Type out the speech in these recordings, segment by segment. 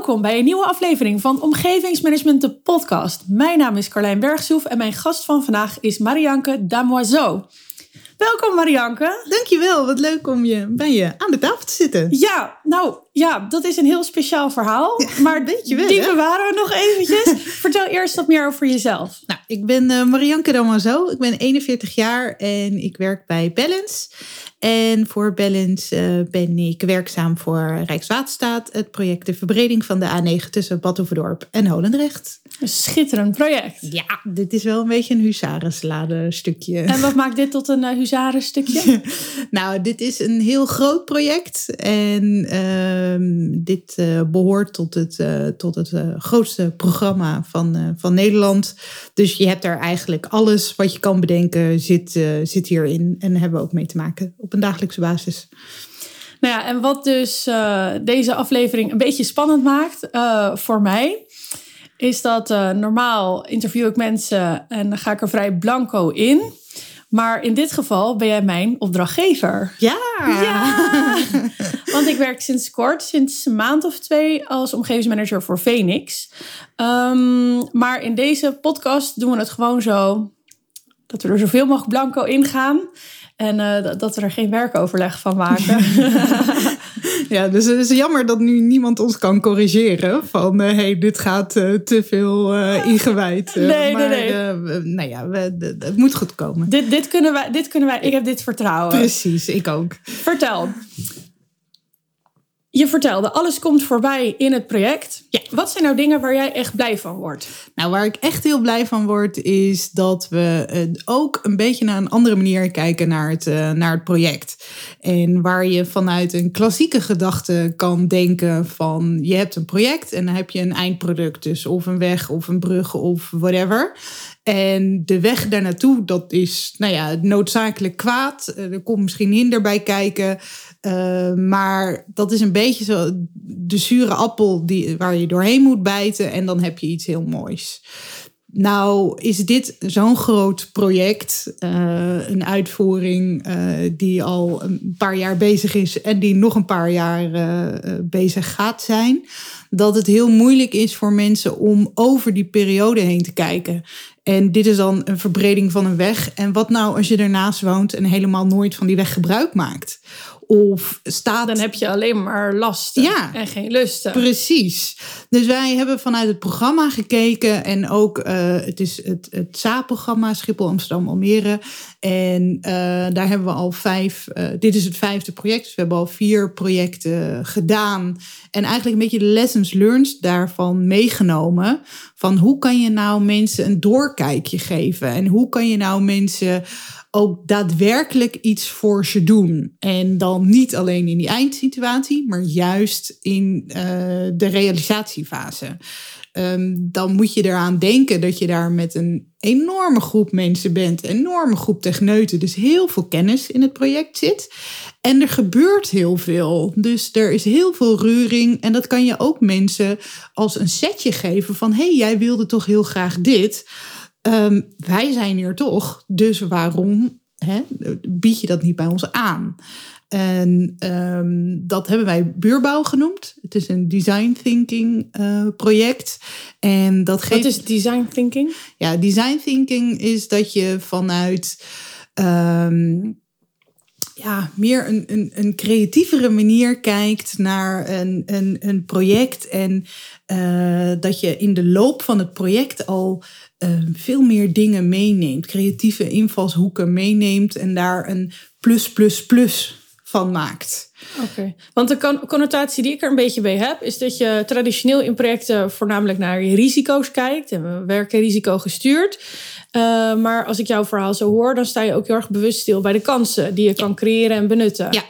Welkom bij een nieuwe aflevering van Omgevingsmanagement, de podcast. Mijn naam is Carlijn Bergsoef en mijn gast van vandaag is Marianke Damoiseau. Welkom Marianke. Dankjewel, wat leuk om je bij je aan de tafel te zitten. Ja, nou ja, dat is een heel speciaal verhaal. maar weet je wel, die bewaren we nog eventjes. Vertel eerst wat meer over jezelf. Nou, ik ben uh, Marianke Damoiseau, ik ben 41 jaar en ik werk bij Balance. En voor Balance uh, ben ik werkzaam voor Rijkswaterstaat, het project de verbreding van de A9 tussen Badhoevedorp en Holendrecht. Een schitterend project. Ja, dit is wel een beetje een huzarenslade stukje. En wat maakt dit tot een uh, huzarenstukje? nou, dit is een heel groot project en dit uh, behoort tot het, tot het grootste programma van, van Nederland. Dus je hebt daar eigenlijk alles wat je kan bedenken zit, zit hierin en hebben we ook mee te maken op een dagelijkse basis. Nou ja, en wat dus deze aflevering een beetje spannend maakt voor mij, is dat normaal interview ik mensen en dan ga ik er vrij blanco in. Maar in dit geval ben jij mijn opdrachtgever. Ja! ja. Want ik werk sinds kort, sinds een maand of twee, als omgevingsmanager voor Phoenix. Um, maar in deze podcast doen we het gewoon zo dat we er zoveel mogelijk blanco in gaan. En uh, dat we er geen werkoverleg van maken. ja, dus het is jammer dat nu niemand ons kan corrigeren. Van hé, uh, hey, dit gaat uh, te veel ingewijd. nee, maar, nee, nee. nou ja, we, het moet goed komen. Dit, dit, kunnen wij, dit kunnen wij, ik heb dit vertrouwen. Precies, ik ook. Vertel. Je vertelde, alles komt voorbij in het project. Ja. Wat zijn nou dingen waar jij echt blij van wordt? Nou, waar ik echt heel blij van word, is dat we ook een beetje naar een andere manier kijken naar het, uh, naar het project. En waar je vanuit een klassieke gedachte kan denken van je hebt een project en dan heb je een eindproduct. Dus of een weg of een brug of whatever. En de weg daar naartoe, dat is nou ja, noodzakelijk kwaad. Er komt misschien hinder bij kijken. Uh, maar dat is een beetje zo de zure appel die, waar je doorheen moet bijten. En dan heb je iets heel moois. Nou is dit zo'n groot project, uh, een uitvoering die al een paar jaar bezig is en die nog een paar jaar bezig gaat zijn, dat het heel moeilijk is voor mensen om over die periode heen te kijken. En dit is dan een verbreding van een weg. En wat nou als je ernaast woont en helemaal nooit van die weg gebruik maakt? Of staat... Dan heb je alleen maar lasten ja, en geen lusten. Precies. Dus wij hebben vanuit het programma gekeken. En ook, uh, het is het, het SA-programma Schiphol, Amsterdam, Almere. En uh, daar hebben we al vijf... Uh, dit is het vijfde project. Dus we hebben al vier projecten gedaan. En eigenlijk een beetje de lessons learned daarvan meegenomen. Van hoe kan je nou mensen een doorkijkje geven? En hoe kan je nou mensen ook daadwerkelijk iets voor ze doen. En dan niet alleen in die eindsituatie, maar juist in uh, de realisatiefase. Um, dan moet je eraan denken dat je daar met een enorme groep mensen bent, een enorme groep techneuten, dus heel veel kennis in het project zit. En er gebeurt heel veel. Dus er is heel veel ruring. En dat kan je ook mensen als een setje geven van: hé, hey, jij wilde toch heel graag dit. Um, wij zijn hier toch, dus waarom hè, bied je dat niet bij ons aan? En um, dat hebben wij buurbouw genoemd. Het is een design thinking uh, project. En dat geeft... Wat is design thinking? Ja, design thinking is dat je vanuit um, ja, meer een, een, een creatievere manier kijkt naar een, een, een project. En uh, dat je in de loop van het project al uh, veel meer dingen meeneemt. Creatieve invalshoeken meeneemt en daar een plus, plus, plus van maakt. Oké, want de connotatie die ik er een beetje bij heb, is dat je traditioneel in projecten voornamelijk naar je risico's kijkt. En we werken risicogestuurd. Uh, maar als ik jouw verhaal zo hoor, dan sta je ook heel erg bewust stil bij de kansen die je kan creëren en benutten. Ja,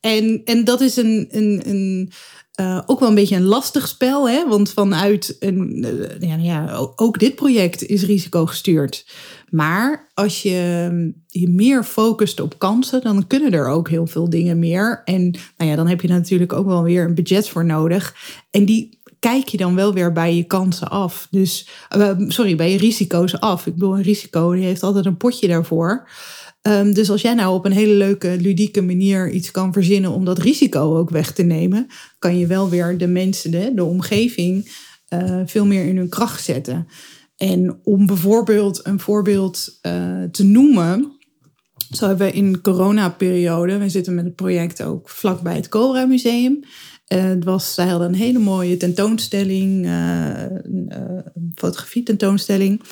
en, en dat is een, een, een uh, ook wel een beetje een lastig spel, hè? want vanuit een, uh, ja, ja, ook dit project is risicogestuurd. Maar als je je meer focust op kansen, dan kunnen er ook heel veel dingen meer. En nou ja, dan heb je natuurlijk ook wel weer een budget voor nodig. En die kijk je dan wel weer bij je kansen af. Dus, uh, sorry, bij je risico's af. Ik bedoel, een risico die heeft altijd een potje daarvoor. Ehm, dus als jij nou op een hele leuke, ludieke manier iets kan verzinnen om dat risico ook weg te nemen, kan je wel weer de mensen, de, de omgeving, eh, veel meer in hun kracht zetten. En om bijvoorbeeld een voorbeeld eh, te noemen, zo hebben we in de coronaperiode, we zitten met het project ook vlakbij het Cobra Museum. Uh, het was, zij hadden een hele mooie tentoonstelling, een fotografie tentoonstelling.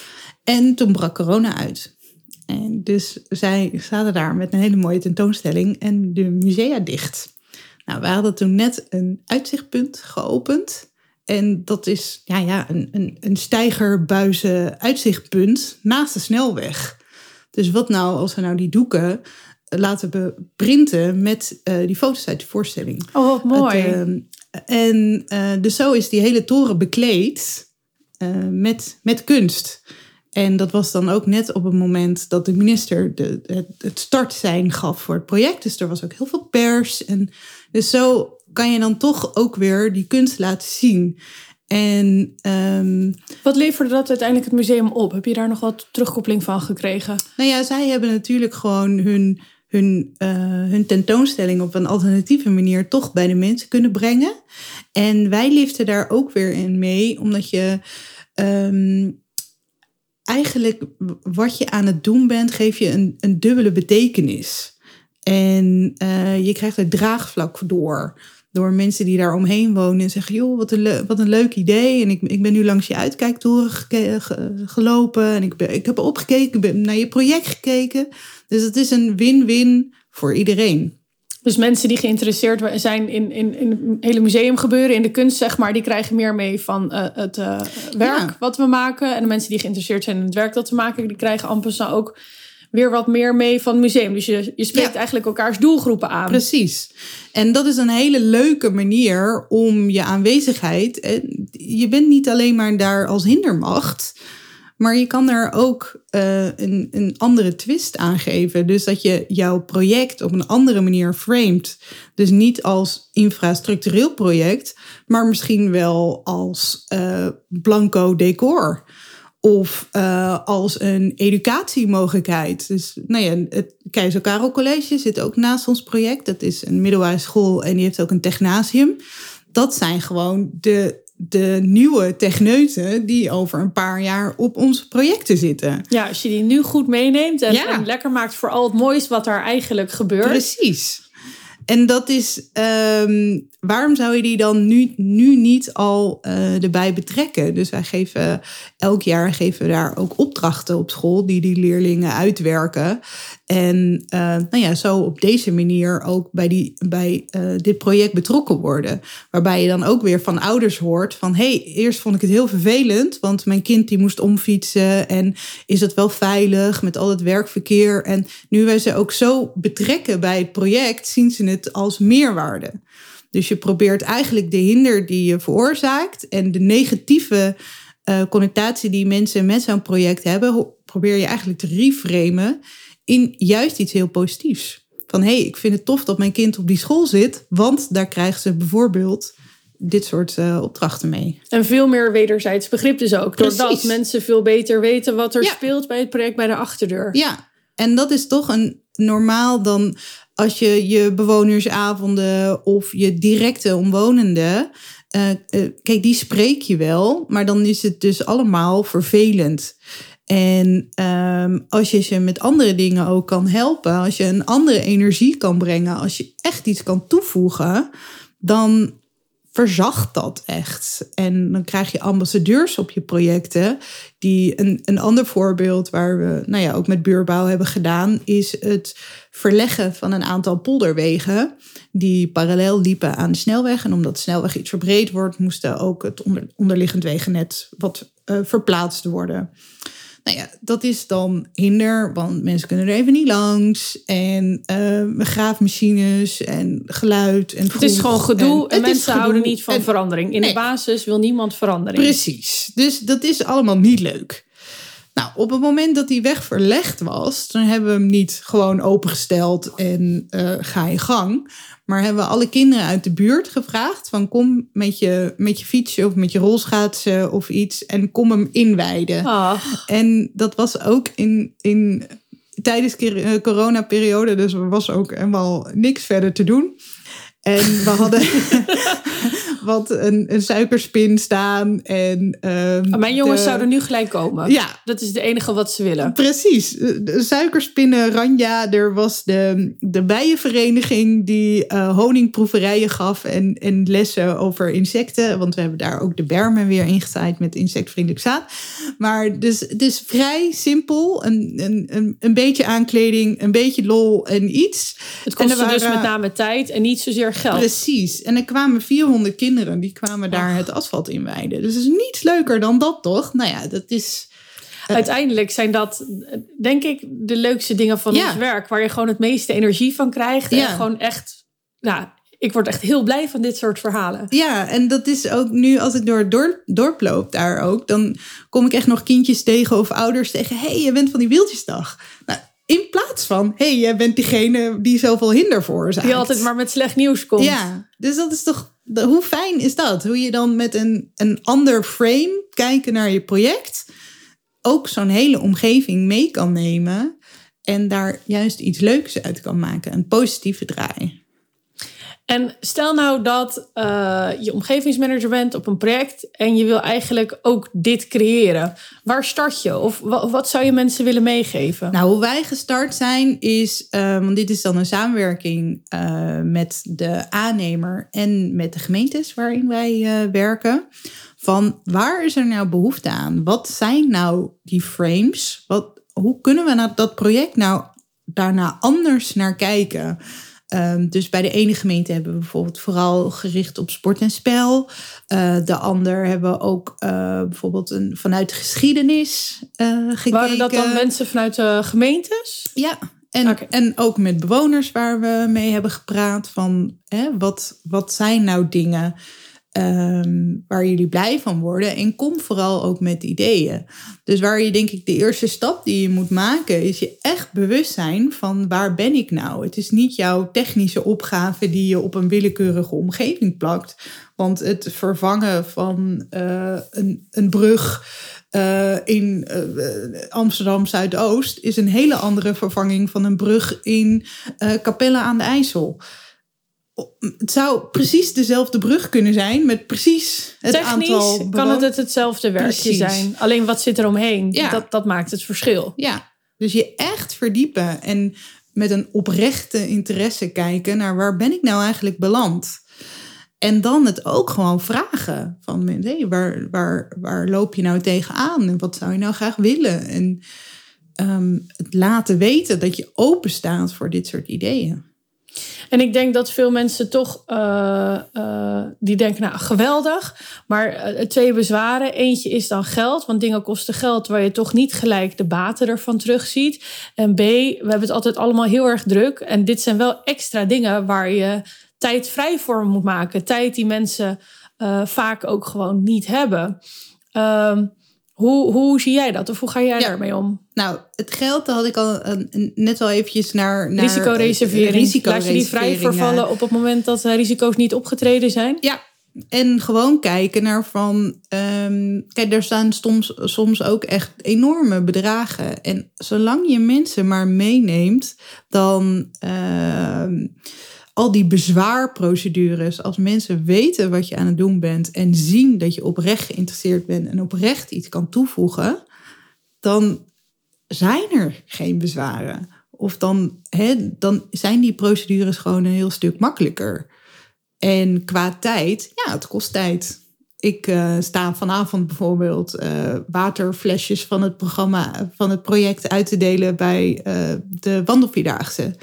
En toen brak corona uit. En dus zij zaten daar met een hele mooie tentoonstelling en de musea dicht. Nou, we hadden toen net een uitzichtpunt geopend. En dat is ja, ja, een, een, een stijgerbuizen uitzichtpunt naast de snelweg. Dus wat nou als we nou die doeken laten printen met uh, die foto's uit de voorstelling. Oh, wat mooi. Het, uh, en uh, dus zo is die hele toren bekleed met, met kunst. En dat was dan ook net op het moment dat de minister de, het, het startsein gaf voor het project. Dus er was ook heel veel pers. En dus zo kan je dan toch ook weer die kunst laten zien. En, um, wat leverde dat uiteindelijk het museum op? Heb je daar nog wat terugkoppeling van gekregen? Nou ja, zij hebben natuurlijk gewoon hun, hun, uh, hun tentoonstelling op een alternatieve manier toch bij de mensen kunnen brengen. En wij liften daar ook weer in mee, omdat je. Um, eigenlijk wat je aan het doen bent, geef je een, een dubbele betekenis. En uh, je krijgt er draagvlak door. Door mensen die daar omheen wonen en zeggen: joh, wat een, wat een leuk idee. En ik, ik ben nu langs je uitkijktoren gelopen. En ik, ben, ik heb opgekeken, ben naar je project gekeken. Dus het is een win-win voor iedereen. Dus mensen die geïnteresseerd zijn in, in, in het hele museumgebeuren, in de kunst, zeg maar, die krijgen meer mee van uh, het uh, werk wat we maken. En de mensen die geïnteresseerd zijn in het werk dat we maken, die krijgen amper ook weer wat meer mee van het museum. Dus je, je spreekt ja. eigenlijk elkaars doelgroepen aan. Precies. En dat is een hele leuke manier om je aanwezigheid. Je bent niet alleen maar daar als hindermacht. Maar je kan er ook uh, een, een andere twist aan geven. Dus dat je jouw project op een andere manier framet. Dus niet als infrastructureel project, maar misschien wel als uh, blanco decor. Of uh, als een educatiemogelijkheid. Dus nou ja, het Keizer Karel College zit ook naast ons project. Dat is een middelbare school en die heeft ook een technasium. Dat zijn gewoon de de nieuwe techneuten die over een paar jaar op onze projecten zitten. Ja, als je die nu goed meeneemt en, en lekker maakt voor al het moois wat er eigenlijk gebeurt. Precies. En dat is, um, waarom zou je die dan nu, nu niet al uh, erbij betrekken? Dus wij geven elk jaar geven we daar ook opdrachten op school die die leerlingen uitwerken. En uh, nou ja, zo op deze manier ook bij, die, bij uh, dit project betrokken worden. Waarbij je dan ook weer van ouders hoort van... hé, hey, eerst vond ik het heel vervelend, want mijn kind die moest omfietsen... en is het wel veilig met al het werkverkeer? En nu wij ze ook zo betrekken bij het project, zien ze het als meerwaarde. Dus je probeert eigenlijk de hinder die je veroorzaakt... en de negatieve uh, connotatie die mensen met zo'n project hebben... probeer je eigenlijk te reframen in juist iets heel positiefs. Van hé, hey, ik vind het tof dat mijn kind op die school zit, want daar krijgt ze bijvoorbeeld dit soort uh, opdrachten mee. En veel meer wederzijds begrip dus ook. Precies. Doordat mensen veel beter weten wat er ja. speelt bij het project bij de achterdeur. Ja, en dat is toch een normaal dan als je je bewonersavonden of je directe omwonenden. Uh, uh, kijk, die spreek je wel, maar dan is het dus allemaal vervelend. En um, als je ze met andere dingen ook kan helpen, als je een andere energie kan brengen, als je echt iets kan toevoegen, dan verzacht dat echt. En dan krijg je ambassadeurs op je projecten. Die een, een ander voorbeeld waar we nou ja, ook met buurbouw hebben gedaan, is het verleggen van een aantal polderwegen die parallel liepen aan de snelweg. En omdat de snelweg iets verbreed wordt, moesten ook het onder, onderliggend wegennet wat uh, verplaatst worden. Nou ja, dat is dan hinder, want mensen kunnen er even niet langs. En uh, graafmachines en geluid. En het is gewoon gedoe en, en mensen houden niet van verandering. In nee. de basis wil niemand verandering. Precies, dus dat is allemaal niet leuk. Nou, op het moment dat die weg verlegd was, dan hebben we hem niet gewoon opengesteld en uh, ga je gang. Maar hebben we alle kinderen uit de buurt gevraagd: van kom met je, met je fietsje of met je rolschaatsen of iets en kom hem inwijden. En dat was ook in, in tijdens de coronaperiode, dus er was ook helemaal niks verder te doen. En we hadden wat een, een suikerspin staan. En, um, Mijn jongens zouden nu gelijk komen. Ja. Dat is het enige wat ze willen. Precies. De suikerspinnen, Ranja. Er was de, de bijenvereniging die uh, honingproeverijen gaf. En, en lessen over insecten. Want we hebben daar ook de bermen weer ingezaaid met insectvriendelijk zaad. Maar dus het is vrij simpel. Een, een, een, een beetje aankleding, een beetje lol en iets. Het kostte dus met name tijd en niet zozeer geld. Precies. En er kwamen 400 kinderen die kwamen daar het asfalt in wijden. Dus het is niets leuker dan dat, toch? Nou ja, dat is. Uiteindelijk zijn dat, denk ik, de leukste dingen van ja. ons werk. Waar je gewoon het meeste energie van krijgt. En gewoon echt, nou, ik word echt heel blij van dit soort verhalen. Ja, en dat is ook nu als ik door het dorp, dorp loop daar ook. Dan kom ik echt nog kindjes tegen of ouders tegen. Hé, hey, je bent van die wieltjesdag. Nou, in plaats van, hé, hey, jij bent diegene die zoveel hinder veroorzaakt. Die altijd maar met slecht nieuws komt. Ja, dus dat is toch, hoe fijn is dat? Hoe je dan met een, een ander frame kijken naar je project, ook zo'n hele omgeving mee kan nemen en daar juist iets leuks uit kan maken, een positieve draai. En stel nou dat uh, je omgevingsmanager bent op een project en je wil eigenlijk ook dit creëren. Waar start je? Of wat zou je mensen willen meegeven? Nou, hoe wij gestart zijn is, uh, want dit is dan een samenwerking uh, met de aannemer en met de gemeentes waarin wij werken. Van waar is er nou behoefte aan? Wat zijn nou die frames? Wat, hoe kunnen we nou dat project nou daarna anders naar kijken? Um, dus bij de ene gemeente hebben we bijvoorbeeld vooral gericht op sport en spel. Uh, de ander hebben we ook uh, bijvoorbeeld een, vanuit de geschiedenis uh, gekeken. Waren dat dan mensen vanuit de gemeentes? Ja, en, okay. en ook met bewoners waar we mee hebben gepraat van hè, wat, wat zijn nou dingen um, waar jullie blij van worden. En kom vooral ook met ideeën. Dus waar je denk ik de eerste stap die je moet maken, is je echt bewust zijn van waar ben ik nou? Het is niet jouw technische opgave die je op een willekeurige omgeving plakt. Want het vervangen van uh, een, een brug. Uh, in uh, Amsterdam Zuidoost is een hele andere vervanging van een brug in Capelle aan de IJssel het zou precies dezelfde brug kunnen zijn met precies het Technisch aantal kan het, het hetzelfde werkje precies. zijn. Alleen wat zit er omheen, ja. dat, dat maakt het verschil. Ja, dus je echt verdiepen en met een oprechte interesse kijken naar waar ben ik nou eigenlijk beland. En dan het ook gewoon vragen van mensen, hey, waar, waar, waar loop je nou tegenaan en wat zou je nou graag willen? En um, het laten weten dat je open staat voor dit soort ideeën. En ik denk dat veel mensen toch, uh, uh, die denken, nou geweldig, maar uh, twee bezwaren. Eentje is dan geld, want dingen kosten geld waar je toch niet gelijk de baten ervan terugziet. En B, we hebben het altijd allemaal heel erg druk. En dit zijn wel extra dingen waar je tijd vrij voor moet maken. Tijd die mensen vaak ook gewoon niet hebben. Ehm, hoe, hoe zie jij dat? Of hoe ga jij ja. daarmee om? Nou, het geld, daar had ik al een, net al eventjes naar... naar risicoreservering. Risico Laat je die vrij vervallen op het moment dat risico's niet opgetreden zijn? Ja, en gewoon kijken naar van... Um, kijk, er staan soms, soms ook echt enorme bedragen. En zolang je mensen maar meeneemt, dan... Uh, al die bezwaarprocedures, als mensen weten wat je aan het doen bent en zien dat je oprecht geïnteresseerd bent en oprecht iets kan toevoegen, dan zijn er geen bezwaren. Of dan, hè, dan zijn die procedures gewoon een heel stuk makkelijker. En qua tijd, ja, het kost tijd. Ik uh, sta vanavond bijvoorbeeld uh, waterflesjes van het programma, van het project uit te delen bij uh, de wandelvierdaagse.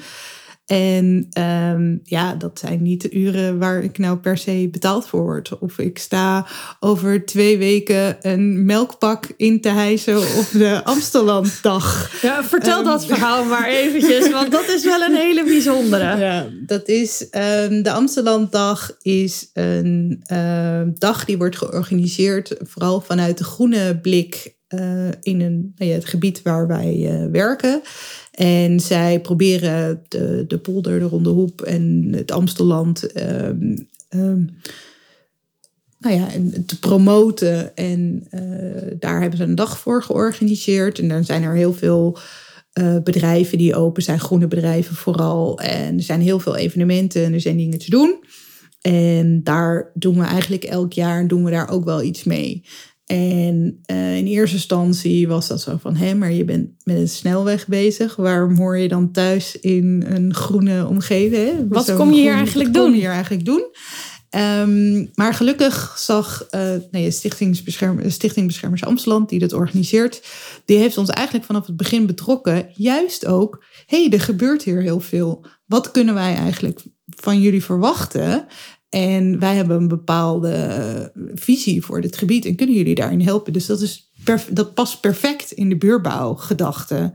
En um, ja, dat zijn niet de uren waar ik nou per se betaald voor word. Of ik sta over twee weken een melkpak in te hijsen op de Amstellanddag. Ja, vertel um, dat verhaal maar eventjes, want dat is wel een hele bijzondere. Ja, dat is um, de Amstellanddag is een uh, dag die wordt georganiseerd vooral vanuit de groene blik uh, in een, nou ja, het gebied waar wij uh, werken. En zij proberen de, de polder, de Ronde Hoep en het Amstelland um, um, nou ja, te promoten. En uh, daar hebben ze een dag voor georganiseerd. En dan zijn er heel veel eh, bedrijven die open zijn, groene bedrijven vooral. En er zijn heel veel evenementen en er zijn dingen te doen. En daar doen we eigenlijk elk jaar doen we daar ook wel iets mee. En uh, in eerste instantie was dat zo van, hé, maar je bent met een snelweg bezig. Waarom hoor je dan thuis in een groene omgeving? Hè? Wat Zo'n kom je hier groen- eigenlijk wat kom doen? je hier eigenlijk doen? Maar gelukkig zag uh, nee, Stichting, Bescherm, Stichting Beschermers Amsterdam, die dat organiseert, die heeft ons eigenlijk vanaf het begin betrokken. Juist ook, hé, hey, er gebeurt hier heel veel. Wat kunnen wij eigenlijk van jullie verwachten? En wij hebben een bepaalde eh, visie voor dit gebied en kunnen jullie daarin helpen. Dus dat, is dat past perfect in de buurbouwgedachte.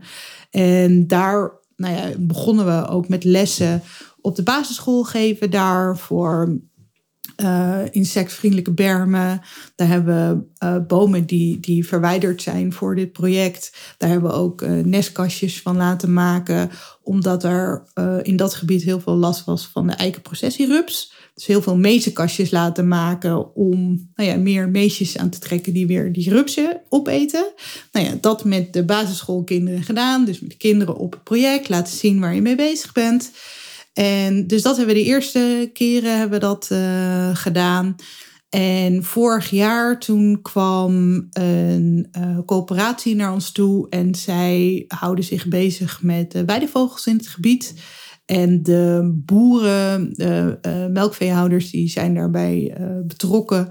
En daar nou ja, begonnen we ook met lessen op de basisschool geven daar voor uh, insectvriendelijke bermen. Daar hebben we uh, bomen die, die verwijderd zijn voor dit project. Daar hebben we ook uh, nestkastjes van laten maken. Omdat er in dat gebied heel veel last was van de eikenprocessierups. Dus heel veel mezenkastjes laten maken om nou ja, meer meesjes aan te trekken die weer die rupsen opeten. Nou ja, dat met de basisschoolkinderen gedaan. Dus met de kinderen op het project laten zien waar je mee bezig bent. En dus dat hebben we de eerste keren hebben we dat uh, gedaan. En vorig jaar toen kwam een uh, coöperatie naar ons toe en zij houden zich bezig met uh, weidevogels in het gebied. En de boeren, de melkveehouders, die zijn daarbij betrokken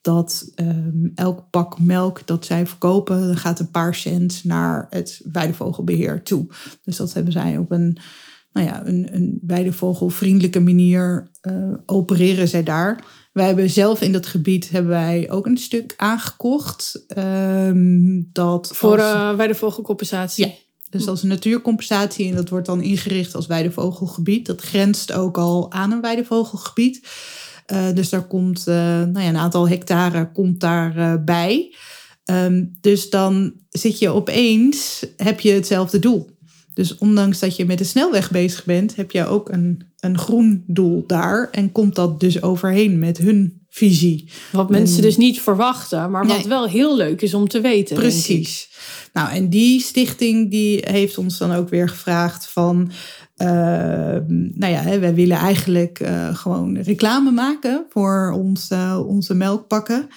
dat um, elk pak melk dat zij verkopen, gaat een paar cent naar het weidevogelbeheer toe. Dus dat hebben zij op een nou ja, een, een weidevogelvriendelijke manier uh, opereren zij daar. Wij hebben zelf in dat gebied hebben wij ook een stuk aangekocht. Um, dat Voor als, uh, weidevogelcompensatie? Ja, dus als een natuurcompensatie. En dat wordt dan ingericht als weidevogelgebied. Dat grenst ook al aan een weidevogelgebied. Uh, dus daar komt nou ja, een aantal hectare komt daar bij. Um, dus dan zit je opeens, heb je hetzelfde doel. Dus ondanks dat je met de snelweg bezig bent, heb je ook een, een groen doel daar. En komt dat dus overheen met hun visie. Wat mensen en, dus niet verwachten, maar wat nee. wel heel leuk is om te weten. Precies. Nou, en die stichting die heeft ons dan ook weer gevraagd van... Uh, nou ja, wij willen eigenlijk uh, gewoon reclame maken voor ons, uh, onze melkpakken.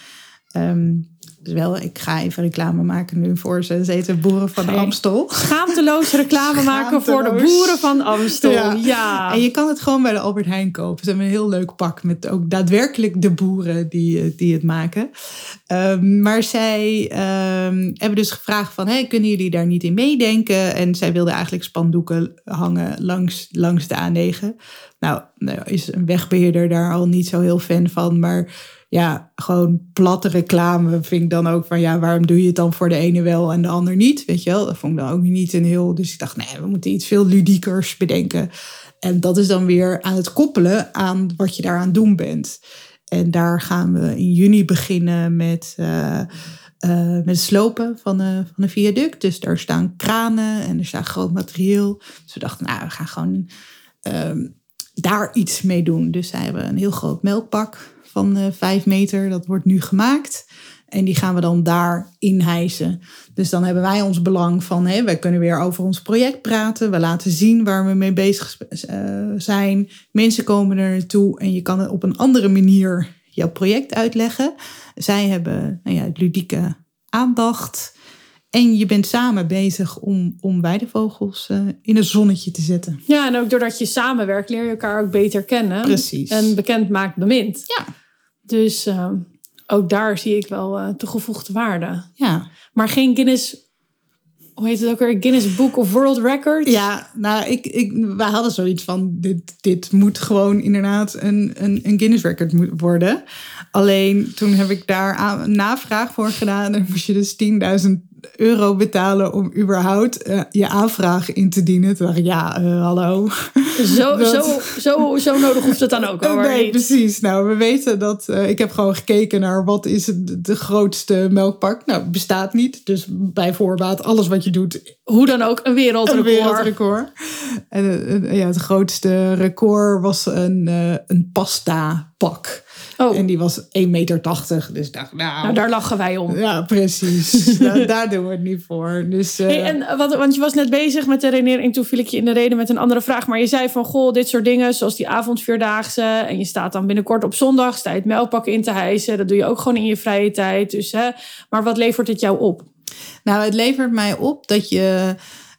Um, dus wel, ik ga even reclame maken nu voor ze. Ze heten Boeren van Amstel. Schaamteloos reclame maken voor de Boeren van Amstel. Ja. ja. En je kan het gewoon bij de Albert Heijn kopen. Ze hebben een heel leuk pak met ook daadwerkelijk de boeren die, die het maken. Um, maar zij um, hebben dus gevraagd van, hey, kunnen jullie daar niet in meedenken? En zij wilden eigenlijk spandoeken hangen langs, langs de A9. Nou, nou is een wegbeheerder daar al niet zo heel fan van, maar ja, gewoon platte reclame vind ik dan ook van ja, waarom doe je het dan voor de ene wel en de ander niet? Weet je wel, dat vond ik dan ook niet een heel. Dus ik dacht, nee, we moeten iets veel ludiekers bedenken. En dat is dan weer aan het koppelen aan wat je daaraan doen bent. En daar gaan we in juni beginnen met, uh, uh, met het slopen van, een van een viaduct. Dus daar staan kranen en er staat groot materieel. Dus we dachten, nou, we gaan gewoon uh, daar iets mee doen. Dus zij hebben een heel groot melkpak van uh, vijf meter. Dat wordt nu gemaakt. En die gaan we dan daar inhijsen. Dus dan hebben wij ons belang van, hé, wij kunnen weer over ons project praten. We laten zien waar we mee bezig uh, zijn. Mensen komen er naartoe en je kan het op een andere manier jouw project uitleggen. Zij hebben nou ja, ludieke aandacht. En je bent samen bezig om, om weidevogels uh, in een zonnetje te zetten. Ja, en ook doordat je samenwerkt leer je elkaar ook beter kennen. Precies. En bekend maakt bemind. Ja. Dus uh, ook daar zie ik wel uh, toegevoegde waarde. Ja. Maar geen Guinness, hoe heet het ook weer? Guinness Book of World Records? Ja, nou, ik, ik, wij hadden zoiets van, dit, dit moet gewoon inderdaad een, een, een Guinness Record worden. Alleen toen heb ik daar een navraag voor gedaan. En moest je dus 10.000 euro betalen om überhaupt uh, je aanvraag in te dienen. Toen dacht ik, ja, uh, hallo. Zo, dat... zo, zo, zo nodig hoeft het dan ook wel Nee, niet. precies. Nou, we weten dat... Uh, ik heb gewoon gekeken naar wat is het, de grootste melkpak. Nou, bestaat niet. Dus bij voorbaat, alles wat je doet hoe dan ook een wereldrecord. Een wereldrecord. En eh, ja, het grootste record was een, uh, een pasta pak. Oh. En die was 1,80 meter. Dus dacht, nou... Nou, daar lachen wij om. Ja, precies. daar, daar doen we het niet voor. Dus, uh, Hey, en wat, want je was net bezig met de redenering. Toen viel ik je in de reden met een andere vraag. Maar je zei van, goh, dit soort dingen. Zoals die avondvierdaagse. En je staat dan binnenkort op zondag. Sta je het melkpak in te hijsen. Dat doe je ook gewoon in je vrije tijd. Dus, hè. Maar wat levert het jou op? Nou, het levert mij op dat je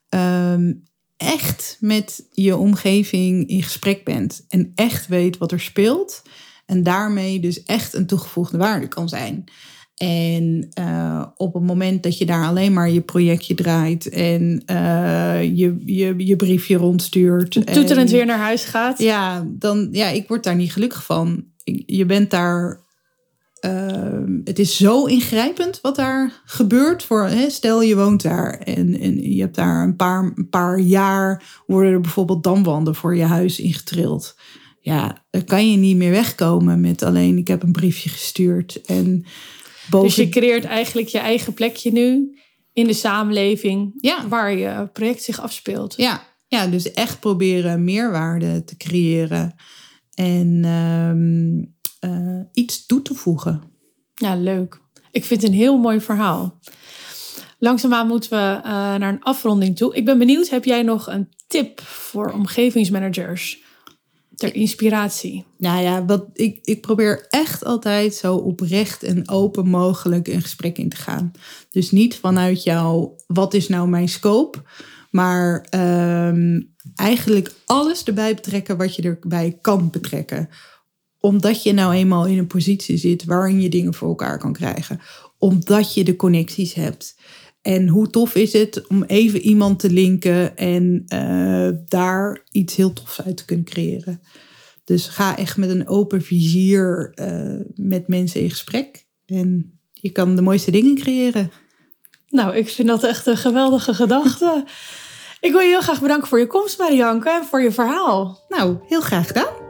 um, echt met je omgeving in gesprek bent. En echt weet wat er speelt. En daarmee dus echt een toegevoegde waarde kan zijn. En uh, op het moment dat je daar alleen maar je projectje draait en uh, je, je, je briefje rondstuurt. Toeterend en, weer naar huis gaat. Ja, dan, ja, ik word daar niet gelukkig van. Je bent daar. Uh, het is zo ingrijpend wat daar gebeurt. Voor, hè, stel je woont daar en, en je hebt daar een paar, een paar jaar. worden er bijvoorbeeld damwanden voor je huis ingetrild ja, dan kan je niet meer wegkomen met alleen ik heb een briefje gestuurd. En boven... Dus je creëert eigenlijk je eigen plekje nu in de samenleving ja. waar je project zich afspeelt. Ja. ja, dus echt proberen meerwaarde te creëren en um, uh, iets toe te voegen. Ja, leuk. Ik vind het een heel mooi verhaal. Langzaamaan moeten we uh, naar een afronding toe. Ik ben benieuwd, heb jij nog een tip voor omgevingsmanagers? ter inspiratie? Nou ja, wat, ik, ik probeer echt altijd zo oprecht en open mogelijk een gesprek in te gaan. Dus niet vanuit jou, wat is nou mijn scope? Maar um, eigenlijk alles erbij betrekken wat je erbij kan betrekken. Omdat je nou eenmaal in een positie zit waarin je dingen voor elkaar kan krijgen. Omdat je de connecties hebt. En hoe tof is het om even iemand te linken en uh, daar iets heel tofs uit te kunnen creëren. Dus ga echt met een open vizier uh, met mensen in gesprek. En je kan de mooiste dingen creëren. Nou, ik vind dat echt een geweldige gedachte. ik wil je heel graag bedanken voor je komst, Marianke, en voor je verhaal. Nou, heel graag gedaan.